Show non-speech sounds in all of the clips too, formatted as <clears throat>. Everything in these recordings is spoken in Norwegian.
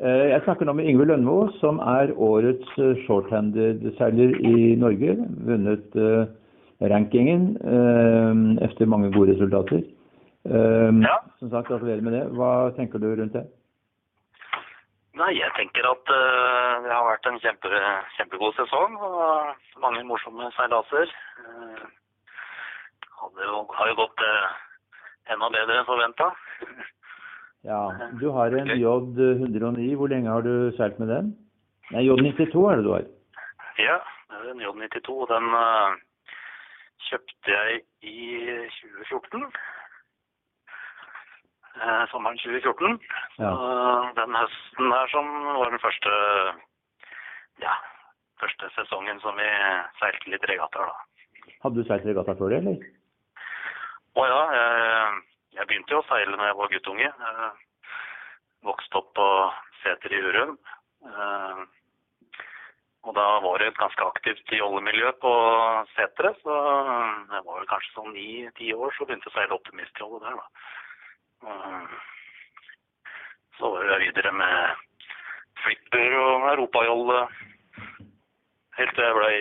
Eh, Jeg snakker nå med Yngve Lønmo, som er årets eh, shorthanded-seiler i Norge. Vunnet eh, rankingen etter efter mange gode resultater. Ja. Som sagt, gratulerer med det. Hva tenker du rundt det? Nei, jeg tenker at uh, det har vært en kjempe, kjempegod sesong og mange morsomme seilaser. Uh, hadde jo, har jo gått uh, enda bedre enn forventa. Ja, Du har en J109. Hvor lenge har du seilt med den? Nei, J92 er det du har. Ja, det er en J92. Den uh, kjøpte jeg i 2014. Uh, sommeren 2014. Ja. Uh, den høsten der som var den første ja, første sesongen som vi seilte litt regattaer, da. Hadde du seilt regatta før det, eller? Å ja, jeg, jeg begynte jo å seile da jeg var guttunge. Jeg vokste opp på Seter i Hurum. Eh, Og da var det et ganske aktivt jollemiljø på seteret, så jeg var vel kanskje sånn ni-ti år så begynte jeg å seile optimistjolle der, da. Eh, Så var jeg videre med flipper og europajolle helt til jeg ble,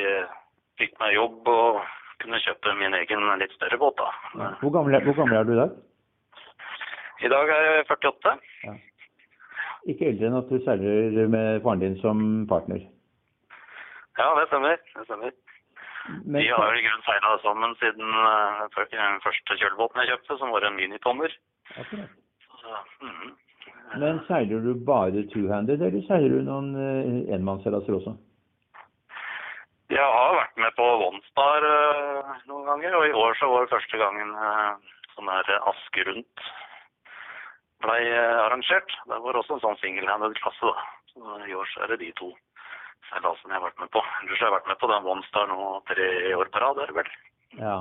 fikk meg jobb og kunne kjøpe min egen litt større båt, da. Hvor gammel, hvor gammel er du i dag? I dag er jeg 48. Ikke eldre enn at du seiler med faren din som partner. Ja, det stemmer. Det stemmer. Men, Vi har i grunnen seila sammen siden eh, den første kjølebåten jeg kjøpte, som var en minitommer. Akkurat. Så, mhm. Men seiler du bare two-handed, eller seiler du noen uh, enmannsseilaser også? Jeg har vært med på One-Star eh, noen ganger, og i år så var det første gangen uh, sånn her Aske rundt ble eh, arrangert. Det var også en sånn single-handed-klasse, da. Så i år så er det de to seilasene jeg har vært med på. Ellers har jeg vært med på den One-Star nå tre år på rad, er det vel. Ja.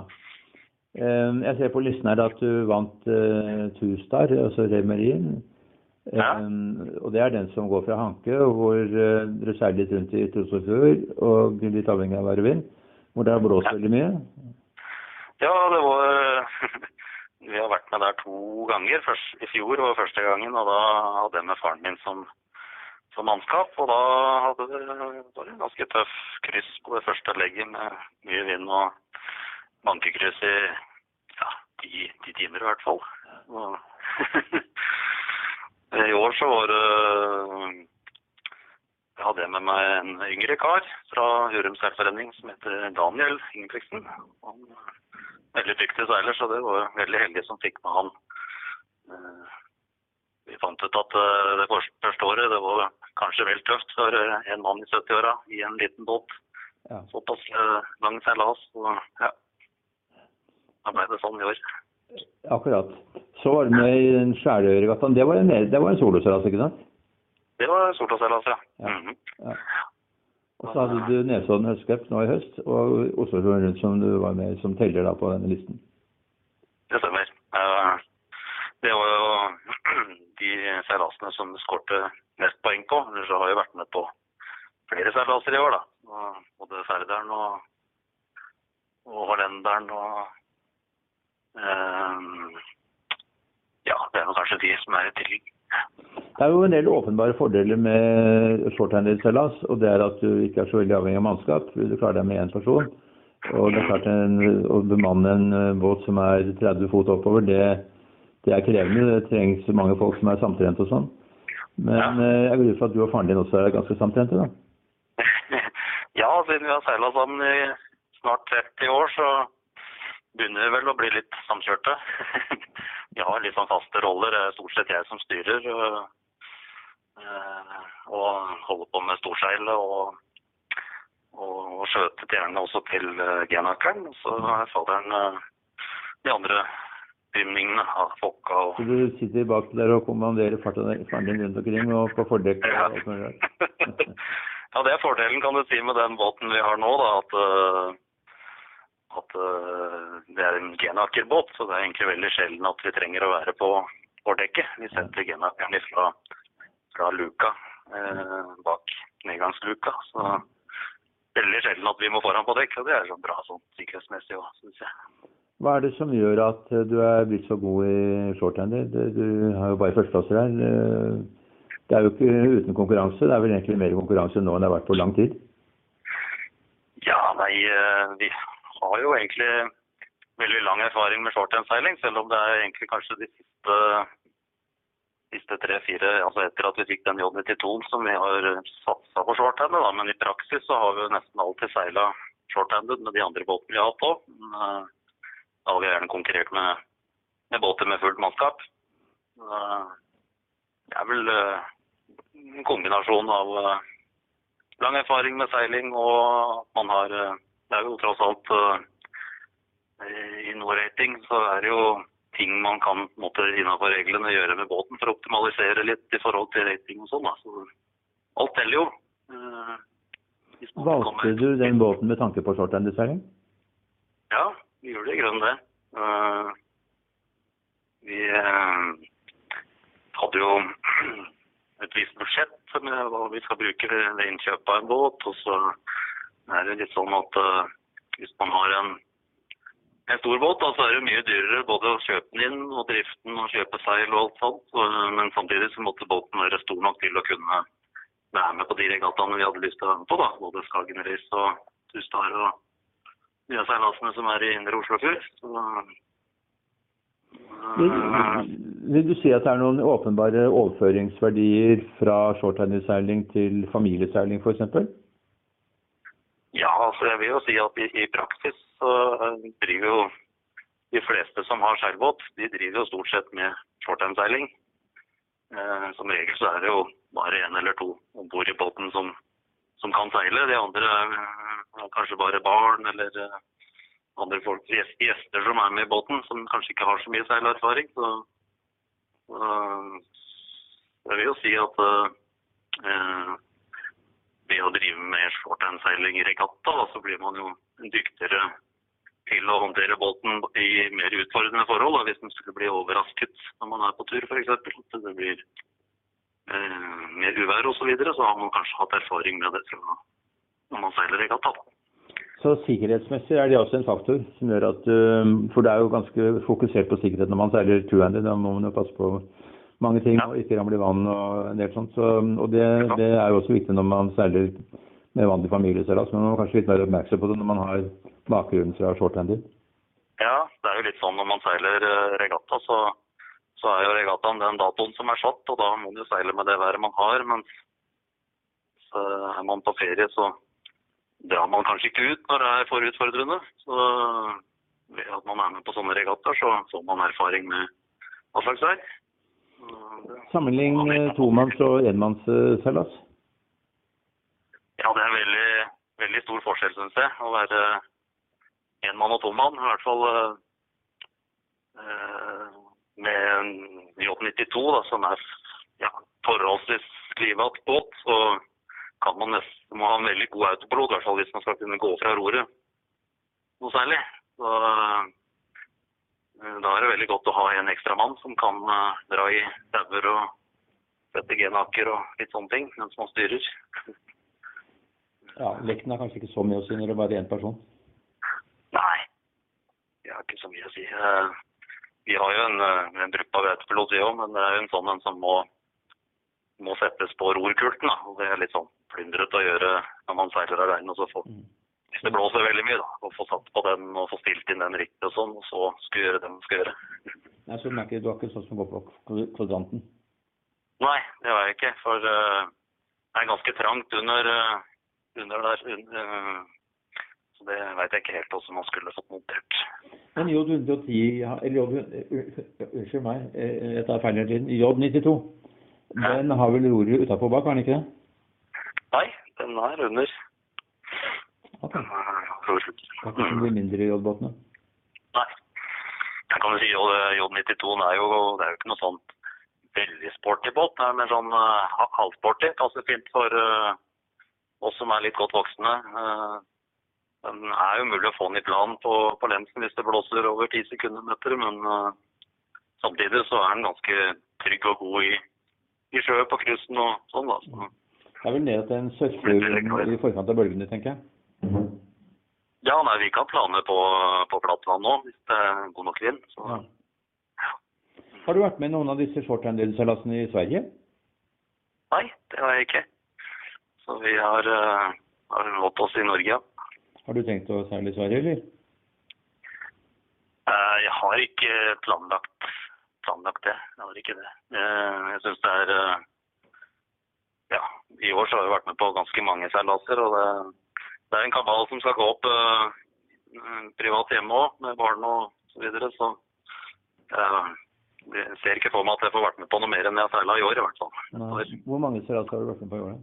Eh, jeg ser på listen her at du vant uh, Two-Star, altså Remerien. Ja. Og det er den som går fra Hanke, og hvor uh, dere seiler litt rundt i Trosofjord, og litt avhengig av vær og vind. Hvor det har blåst Ja. veldig mye. Ja, det var <laughs> Vi har vært med der to ganger. Først, I fjor var første gangen, og da hadde jeg med faren min som, som mannskap. Og da hadde det, det en ganske tøff kryss på det første legget med mye vind og bankekryss i ja, ti, ti timer i hvert fall. Og, <laughs> I år så var det jeg hadde med meg en yngre kar fra Hurum seilforening som heter Daniel Ingebrigtsen. Veldig dyktig seiler, så det var veldig heldig som fikk med han. Eh, Vi fant ut at eh, det første året det var kanskje vel tøft for eh, en mann i 70-åra i en liten båt. Ja. Såpass lang seilas. Ja. Da ble det sånn i år. Akkurat. Så var du med i den Skjæløyregattaen. Det var en, det var en soloseilas, ikke sant? Det var soloseilas, ja. Ja. Mhm. Ja. Og så hadde du Nesodden høstcup nå i høst, og Oslofjorden rundt som du var med som teller da på denne listen. Det stemmer. Det var jo <clears throat> de seilasene som skårte mest poeng på. Ellers har jeg vært med på flere seilaser i år, da. Både Færderen og, og Hollenderen og eh, Ja, det er kanskje de som er i tillegg. Det er jo en del åpenbare fordeler med shorthanded-seilas, og det er at du ikke er så veldig avhengig av mannskap. Du klarer deg med én person. Og det er klart en, Å bemanne en eh, båt som er 30 fot oppover, det, det er krevende. Det trengs mange folk som er samtrente og sånn. Men ja. jeg går ut fra at du og faren din også er ganske samtrente, da? <laughs> ja, siden vi har seila sammen i snart 30 år, så begynner vi vel å bli litt samkjørte. <laughs> vi har litt sånn faste roller. Det er stort sett jeg som styrer. Og, eh, holder på med storseilet og, og, og skjøtet gjerne også til genakeren genakeren. Så er faderen eh, de andre bymningene av folka og Så du sitter bak der og kommanderer farten din rundt omkring og på fordekk og Ja. <laughs> ja, det er fordelen kan du si med den båten vi har nå, da, at, at det er en genakerbåt. Så det er egentlig veldig sjelden at vi trenger å være på fordekket. Vi setter genakeren fra, fra luka eh, bak nedgangsluka. Så veldig sjelden at vi må foran på dekk, og det er så bra sånn sikkerhetsmessig òg, syns jeg. Hva er det som gjør at eh, du er blitt så god i shorthander? Du, har jo bare førsteplasser her. Eh, det er jo ikke uten konkurranse. Det er vel egentlig mer konkurranse nå enn det har vært på lang tid. Ja, nei, eh, vi har jo egentlig veldig lang erfaring med shorthandseiling, selv om det er egentlig kanskje de siste, siste tre-fire, altså etter at vi fikk den J92 som vi har satsa på shorthanded, da. Men i praksis så har vi nesten alltid seila shorthanded med de andre båtene vi har hatt òg. Da har vi gjerne konkurrert med, med båter med fullt mannskap. Eh, Det er vel eh, en kombinasjon av eh, lang erfaring med seiling og man har eh, Det er jo tross alt eh, i no-rating så er det jo ting man kan på en måte, reglene gjøre med båten for å optimalisere litt i forhold til rating og sånn. Så alt teller jo. Eh, Valgte du den båten med tanke på shorthanded-seiling? Ja, vi gjør det i grunnen det. Eh, vi eh, hadde jo et visst budsjett med hva vi skal bruke ved innkjøp av en båt. Og så er det litt sånn at hvis man har en, en stor båt, da, så er det mye dyrere både å kjøpe den inn og driften og kjøpe seil og alt sånt. Men samtidig så måtte båten være stor nok til å kunne være med på de regattaene vi hadde lyst til å være med på. da, Både Skagen Race og Tustar og de seilasene som er i indre Oslofjord. Så, eh, vil du si at det er noen åpenbare overføringsverdier fra shorthanded-seiling til familieseiling f.eks.? Ja, altså jeg vil jo si at i, i praksis så eh, driver jo de fleste som har seilbåt, de driver jo stort sett med shorthandseiling. Eh, som regel så er det jo bare én eller to om bord i båten som, som kan seile. De andre er eh, kanskje bare barn eller eh, andre folk, gjester som er med i båten, som kanskje ikke har så mye seilerfaring. Så, så jeg vil jo si at eh, det å drive med shorthandseiling i regatta, da, så blir man jo dyktigere til å håndtere båten i mer utfordrende forhold. Da, hvis man skulle bli overrasket når man er på tur, f.eks. At det blir eh, mer uvær osv. Så, videre, så har man kanskje hatt erfaring med det fra når man seiler regatta. Så sikkerhetsmessig er det også en faktor som gjør at øh, For det er jo ganske fokusert på sikkerhet når man seiler two-handed. Da må man jo passe på mange ting og ikke ramle i vann og en del sånt. Så, og det, det er jo også viktig når man seiler med vanlig familieseilas. Men man må kanskje litt mer oppmerksom på det når man har bakgrunnen fra shorthanded. Ja, det er jo litt sånn når man seiler eh, regatta, så, så er jo regattaen den datoen som er satt, og da må man jo seile med det været man har. Mens så er man på ferie, så drar man kanskje ikke ut når det er for utfordrende. Så ved at man er med på sånne regattaer, så får man erfaring med hva slags vær. Sammenlign øh, tomanns- og enmannsseilas. Ja, det er veldig, veldig stor forskjell, syns jeg, å være én mann og to mann. I hvert fall eh, med en J92, da, som er ja, forholdsvis skrivatt båt, så kan man nesten må ha en veldig god autopilot, i hvert fall hvis man skal kunne gå fra roret noe særlig. Så, eh, da er det veldig godt å ha en ekstra mann som kan eh, dra i dauer og sette genaker og litt sånne ting mens man styrer. Ja, Vekten har kanskje ikke så mye å si når det bare er én person. Nei, det har ikke så mye å si. Eh, Vi har jo en, en en av autopilot, vi òg, men det er jo en sånn en som må, må settes på rorkulten. Og det er litt sånn plyndrete å gjøre når man seiler alene. Mm. hvis det blåser veldig mye, da, å få satt på den og få stilt inn den riktig og sånn, og så skulle gjøre det man skal gjøre. Nei, så du, merker, du har ikke sånn som går på kvadranten. Nei, det har jeg ikke, for uh, det er ganske trangt under, eh, under der. eh, så det veit jeg ikke helt hvordan man skulle fått montert. Men J110, eller uh, unnskyld meg, eh, jeg tar feil hele tiden. J92, den har vel roret utapå bak, har den ikke det? Nei, den er under. Okay. Den er slutt. Det er ikke mindre J-båtene. Nei. Jeg kan jo si J- J92 er jo, det er jo ikke noe sånt veldig sporty båt. Det er mer sånn uh, halvsporty. Passer fint for eh, oss som er litt godt voksne. det den er jo mulig å få den i plan på, på lensen hvis det blåser over 10 sekunder meter, men eh, samtidig så er den ganske trygg og god i, i sjø på kryssen og sånn. da. Så, Det er vel ned til en surfer i forkant av bølgene, tenker jeg. ja, nei, vi kan plane på, på plattvann nå hvis det er god nok vind. Så. Ja. Har du vært med i noen av disse shorthanded-seilasene i Sverige? Nei, det har jeg ikke. Så vi har, uh, har holdt oss i Norge. Har du tenkt å seile i Sverige, eller? Uh, jeg har ikke planlagt, planlagt det. Jeg har ikke det. Uh, jeg syns det er Ja, i år så har vi vært med på ganske mange seilaser, og det, det, er en kabal som skal gå opp privat hjemme òg, med barn og så videre, så jeg ser ikke for meg at jeg får vært med på noe mer enn jeg har seila i år, i hvert fall. Hvor mange seilaser har du vært med på i år?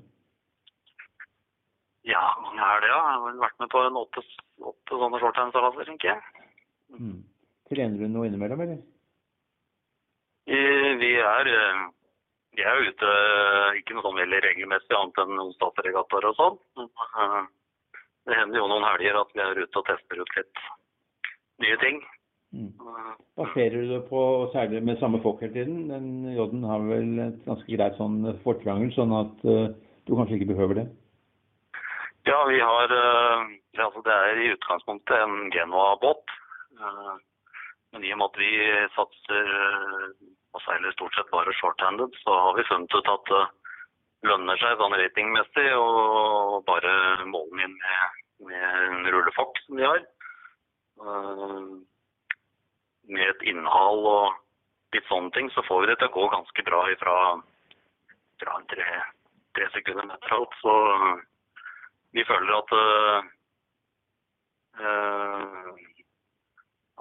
Ja, mange er det, ja. Jeg har vært med på en åtte, åtte sånne shorthand-seilaser, tenker jeg. Mm. Trener du noe innimellom, eller? Vi er, vi er ute ikke noe sånn veldig regelmessig, annet enn onsdagsregattaer og sånn. Det hender jo noen helger at vi er ute og tester ut litt nye ting. Mm. Baserer du det på særlig med samme folk hele tiden? Den J-en har vel et ganske greit sånn fortrangel, sånn at du kanskje ikke behøver det? Ja, vi har uh, altså Det er i utgangspunktet en Genoa-båt. Men i og med at vi satser og seiler stort sett bare short-handed, så har vi funnet ut at det lønner seg sånn ratingmessig å bare måle den inn med, med en rullefokk som vi har. med et innhold og litt sånne ting, så får vi det til å gå ganske bra ifra, fra tre, tre sekunder meter alt. Så vi føler at uh,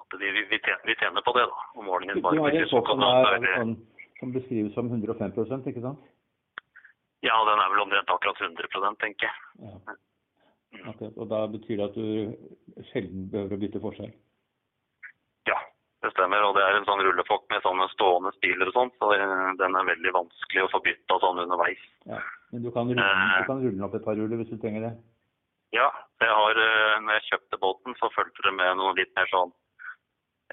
at vi, vi, vi, tjener, på det da, om morgenen. Du har en sånn som, som beskrives som 105% ikke sant? Ja, den er vel omtrent akkurat 100 tenker jeg. Ja. Okay. og da betyr det at du sjelden behøver å bytte forskjell? Det stemmer. Og det er en sånn rullefokk med sånne stående stiler og sånn, så den er veldig vanskelig å få bytta sånn underveis. Ja. Men du kan, rulle, du kan rulle den opp et par ruller hvis du trenger det? Ja. Jeg har, eh, når jeg kjøpte båten, så fulgte det med noe litt mer sånn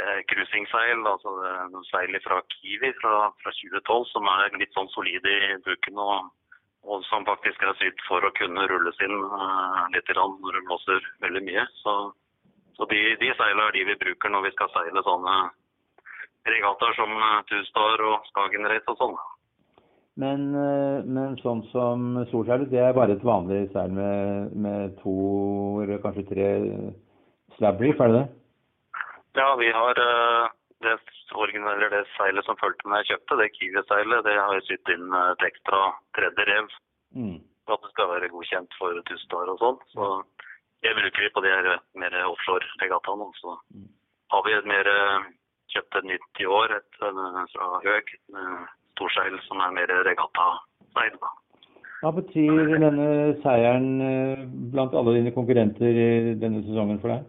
eh, cruisingseil. Altså noen seil fra Kiwi fra, fra, 2012 som er litt sånn solide i buken. Og, og, som faktisk er sydd for å kunne rulles inn litt når det blåser veldig mye. Så, så de, de seilene er de vi bruker når vi skal seile sånne regattaer som Tustar og Skagen Race og sånn. Men, eh, men, sånn som solseil, det er bare et vanlig seil med, med to eller kanskje tre slabreef, er det det? Ja, vi har det, det, det seilet som fulgte med jeg kjøpte, det Kiwi-seilet, det har jeg sydd inn et ekstra tredje rev. Mm. For at det skal være godkjent for tustar og sånn. Så jeg bruker vi på de her mer offshore-regattaene. Så mm. har vi et mer kjøpt et nytt i år, et fra Høg storseil som er mer regattaseil. Hva betyr denne seieren eh, blant alle dine konkurrenter i denne sesongen for deg?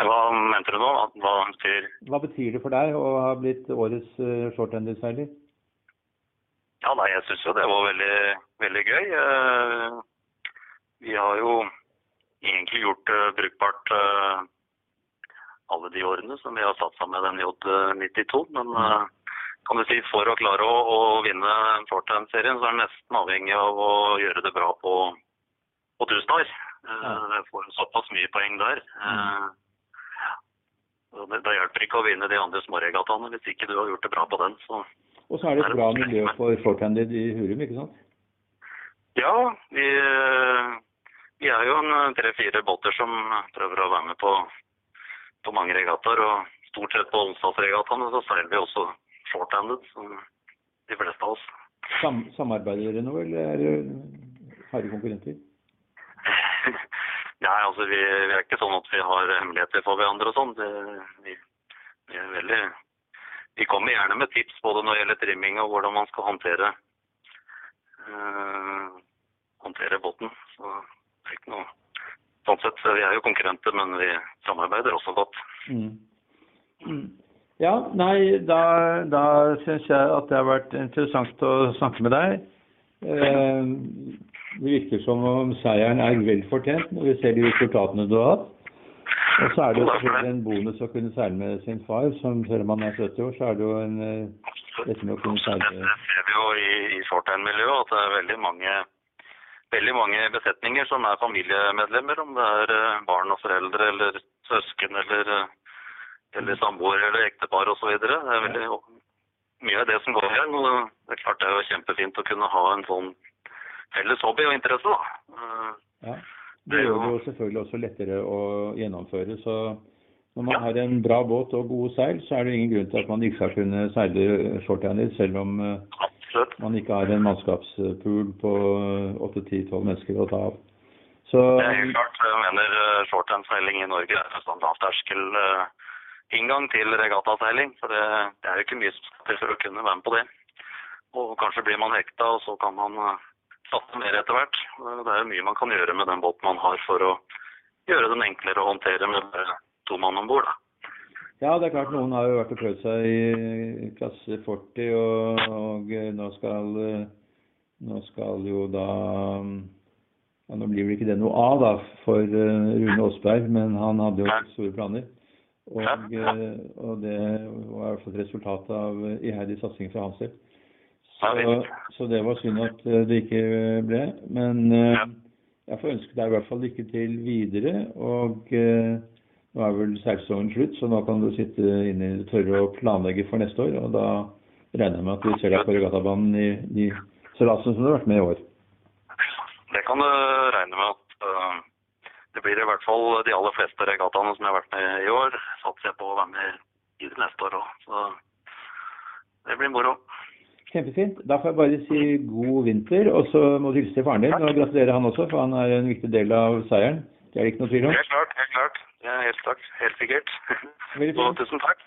Hva mente du nå? Hva betyr Hva betyr det for deg å ha blitt årets shortender-seiler? Ja, nei, jeg syns jo det var veldig, veldig gøy. Uh, vi har jo egentlig gjort uh, brukbart alle de årene som vi har satsa med den J92. Men kan du si, for å klare å, å vinne shorthand-serien, så er det nesten avhengig av å gjøre det bra på, på Tustar. Uh. Får såpass mye poeng der. Mm. Det, det, hjelper ikke å vinne de andre småregattaene hvis ikke du har gjort det bra på den. Så. Og så er det et bra miljø for shorthanded i Hurum, ikke sant? Ja, vi, vi er jo en tre-fire båter som prøver å være med på, på mange regattaer. Og stort sett på onsdagsregattaene så seiler vi også short-handed som de fleste av oss. Sam samarbeider dere nå, eller er dere harde konkurrenter? <laughs> Nei, altså vi, vi, er ikke sånn at vi har hemmeligheter for hverandre og sånn. Vi, vi, er veldig Vi kommer gjerne med tips både når det gjelder trimming og hvordan man skal håndtere øh, håndtere båten. Så ikke noe Sånn sett, vi er jo konkurrenter, men vi samarbeider også godt. Mm. Mm. Ja, nei, da, da syns jeg at det har vært interessant å snakke med deg. Eh, det virker som om seieren er vel fortjent når vi ser de resultatene du har hatt. Og så er det jo selvfølgelig en bonus å kunne seile med sin far, som selv om han er 70 år, så er det jo en eh, dette med å kunne seile Det ser vi jo i, i shorthand-miljøet, at det er veldig mange, veldig mange besetninger som er familiemedlemmer, om det er eh, barn og foreldre eller søsken eller eller samboer eller ektepar osv. Det er veldig mye av det som går igjen. Og det er klart det er jo kjempefint å kunne ha en sånn felles hobby og interesse, da. Eh, Ja. Det gjør det jo selvfølgelig også lettere å gjennomføre. Så når man har en bra båt og gode seil, så er det ingen grunn til at man ikke skal kunne seile shorthander, selv om eh, Absolutt. man ikke har en mannskapspool på 8-10-12 mennesker å ta av. Så Det er helt klart. Jeg mener eh, shorthandseiling i Norge er sånn lavterskel eh, inngang til regattaseiling. For det, det er jo ikke mye som skal til for å kunne være med på det. Og kanskje blir man hekta, og så kan man eh, satse mer etter hvert. Eh, Det er jo mye man kan gjøre med den båten man har for å gjøre den enklere å håndtere med to mann om bord. Ja, det er klart noen har jo vært og prøvd seg i klasse 40, og, og nå skal nå skal jo da ja, Nå blir vel ikke det noe av da for eh, Rune Aasberg, men han hadde jo store planer. Og, eh, og det var i hvert fall et resultat av iherdig satsing fra hans side. Så, så det var synd at eh, det ikke ble. Men jeg får ønske deg i hvert fall lykke til videre. Og nå er vel seilsesongen slutt, så nå kan du sitte inne i det tørre og planlegge for neste år. Og da regner jeg med at vi ser deg på regattabanen i de seilasene som du har vært med i år. Det kan du regne med at uh, det blir i hvert fall de aller fleste regattaene som jeg har vært med i år. Satser jeg på å være med i det neste år òg. Så det blir moro. Kjempefint. Da får jeg bare si god vinter, og så må du hilse til faren din og gratulere han også, for han er en viktig del av seieren. Det er det ikke noe tvil om. Helt klart, helt klart. Ja, helt, takk. helt sikkert. Og tusen takk.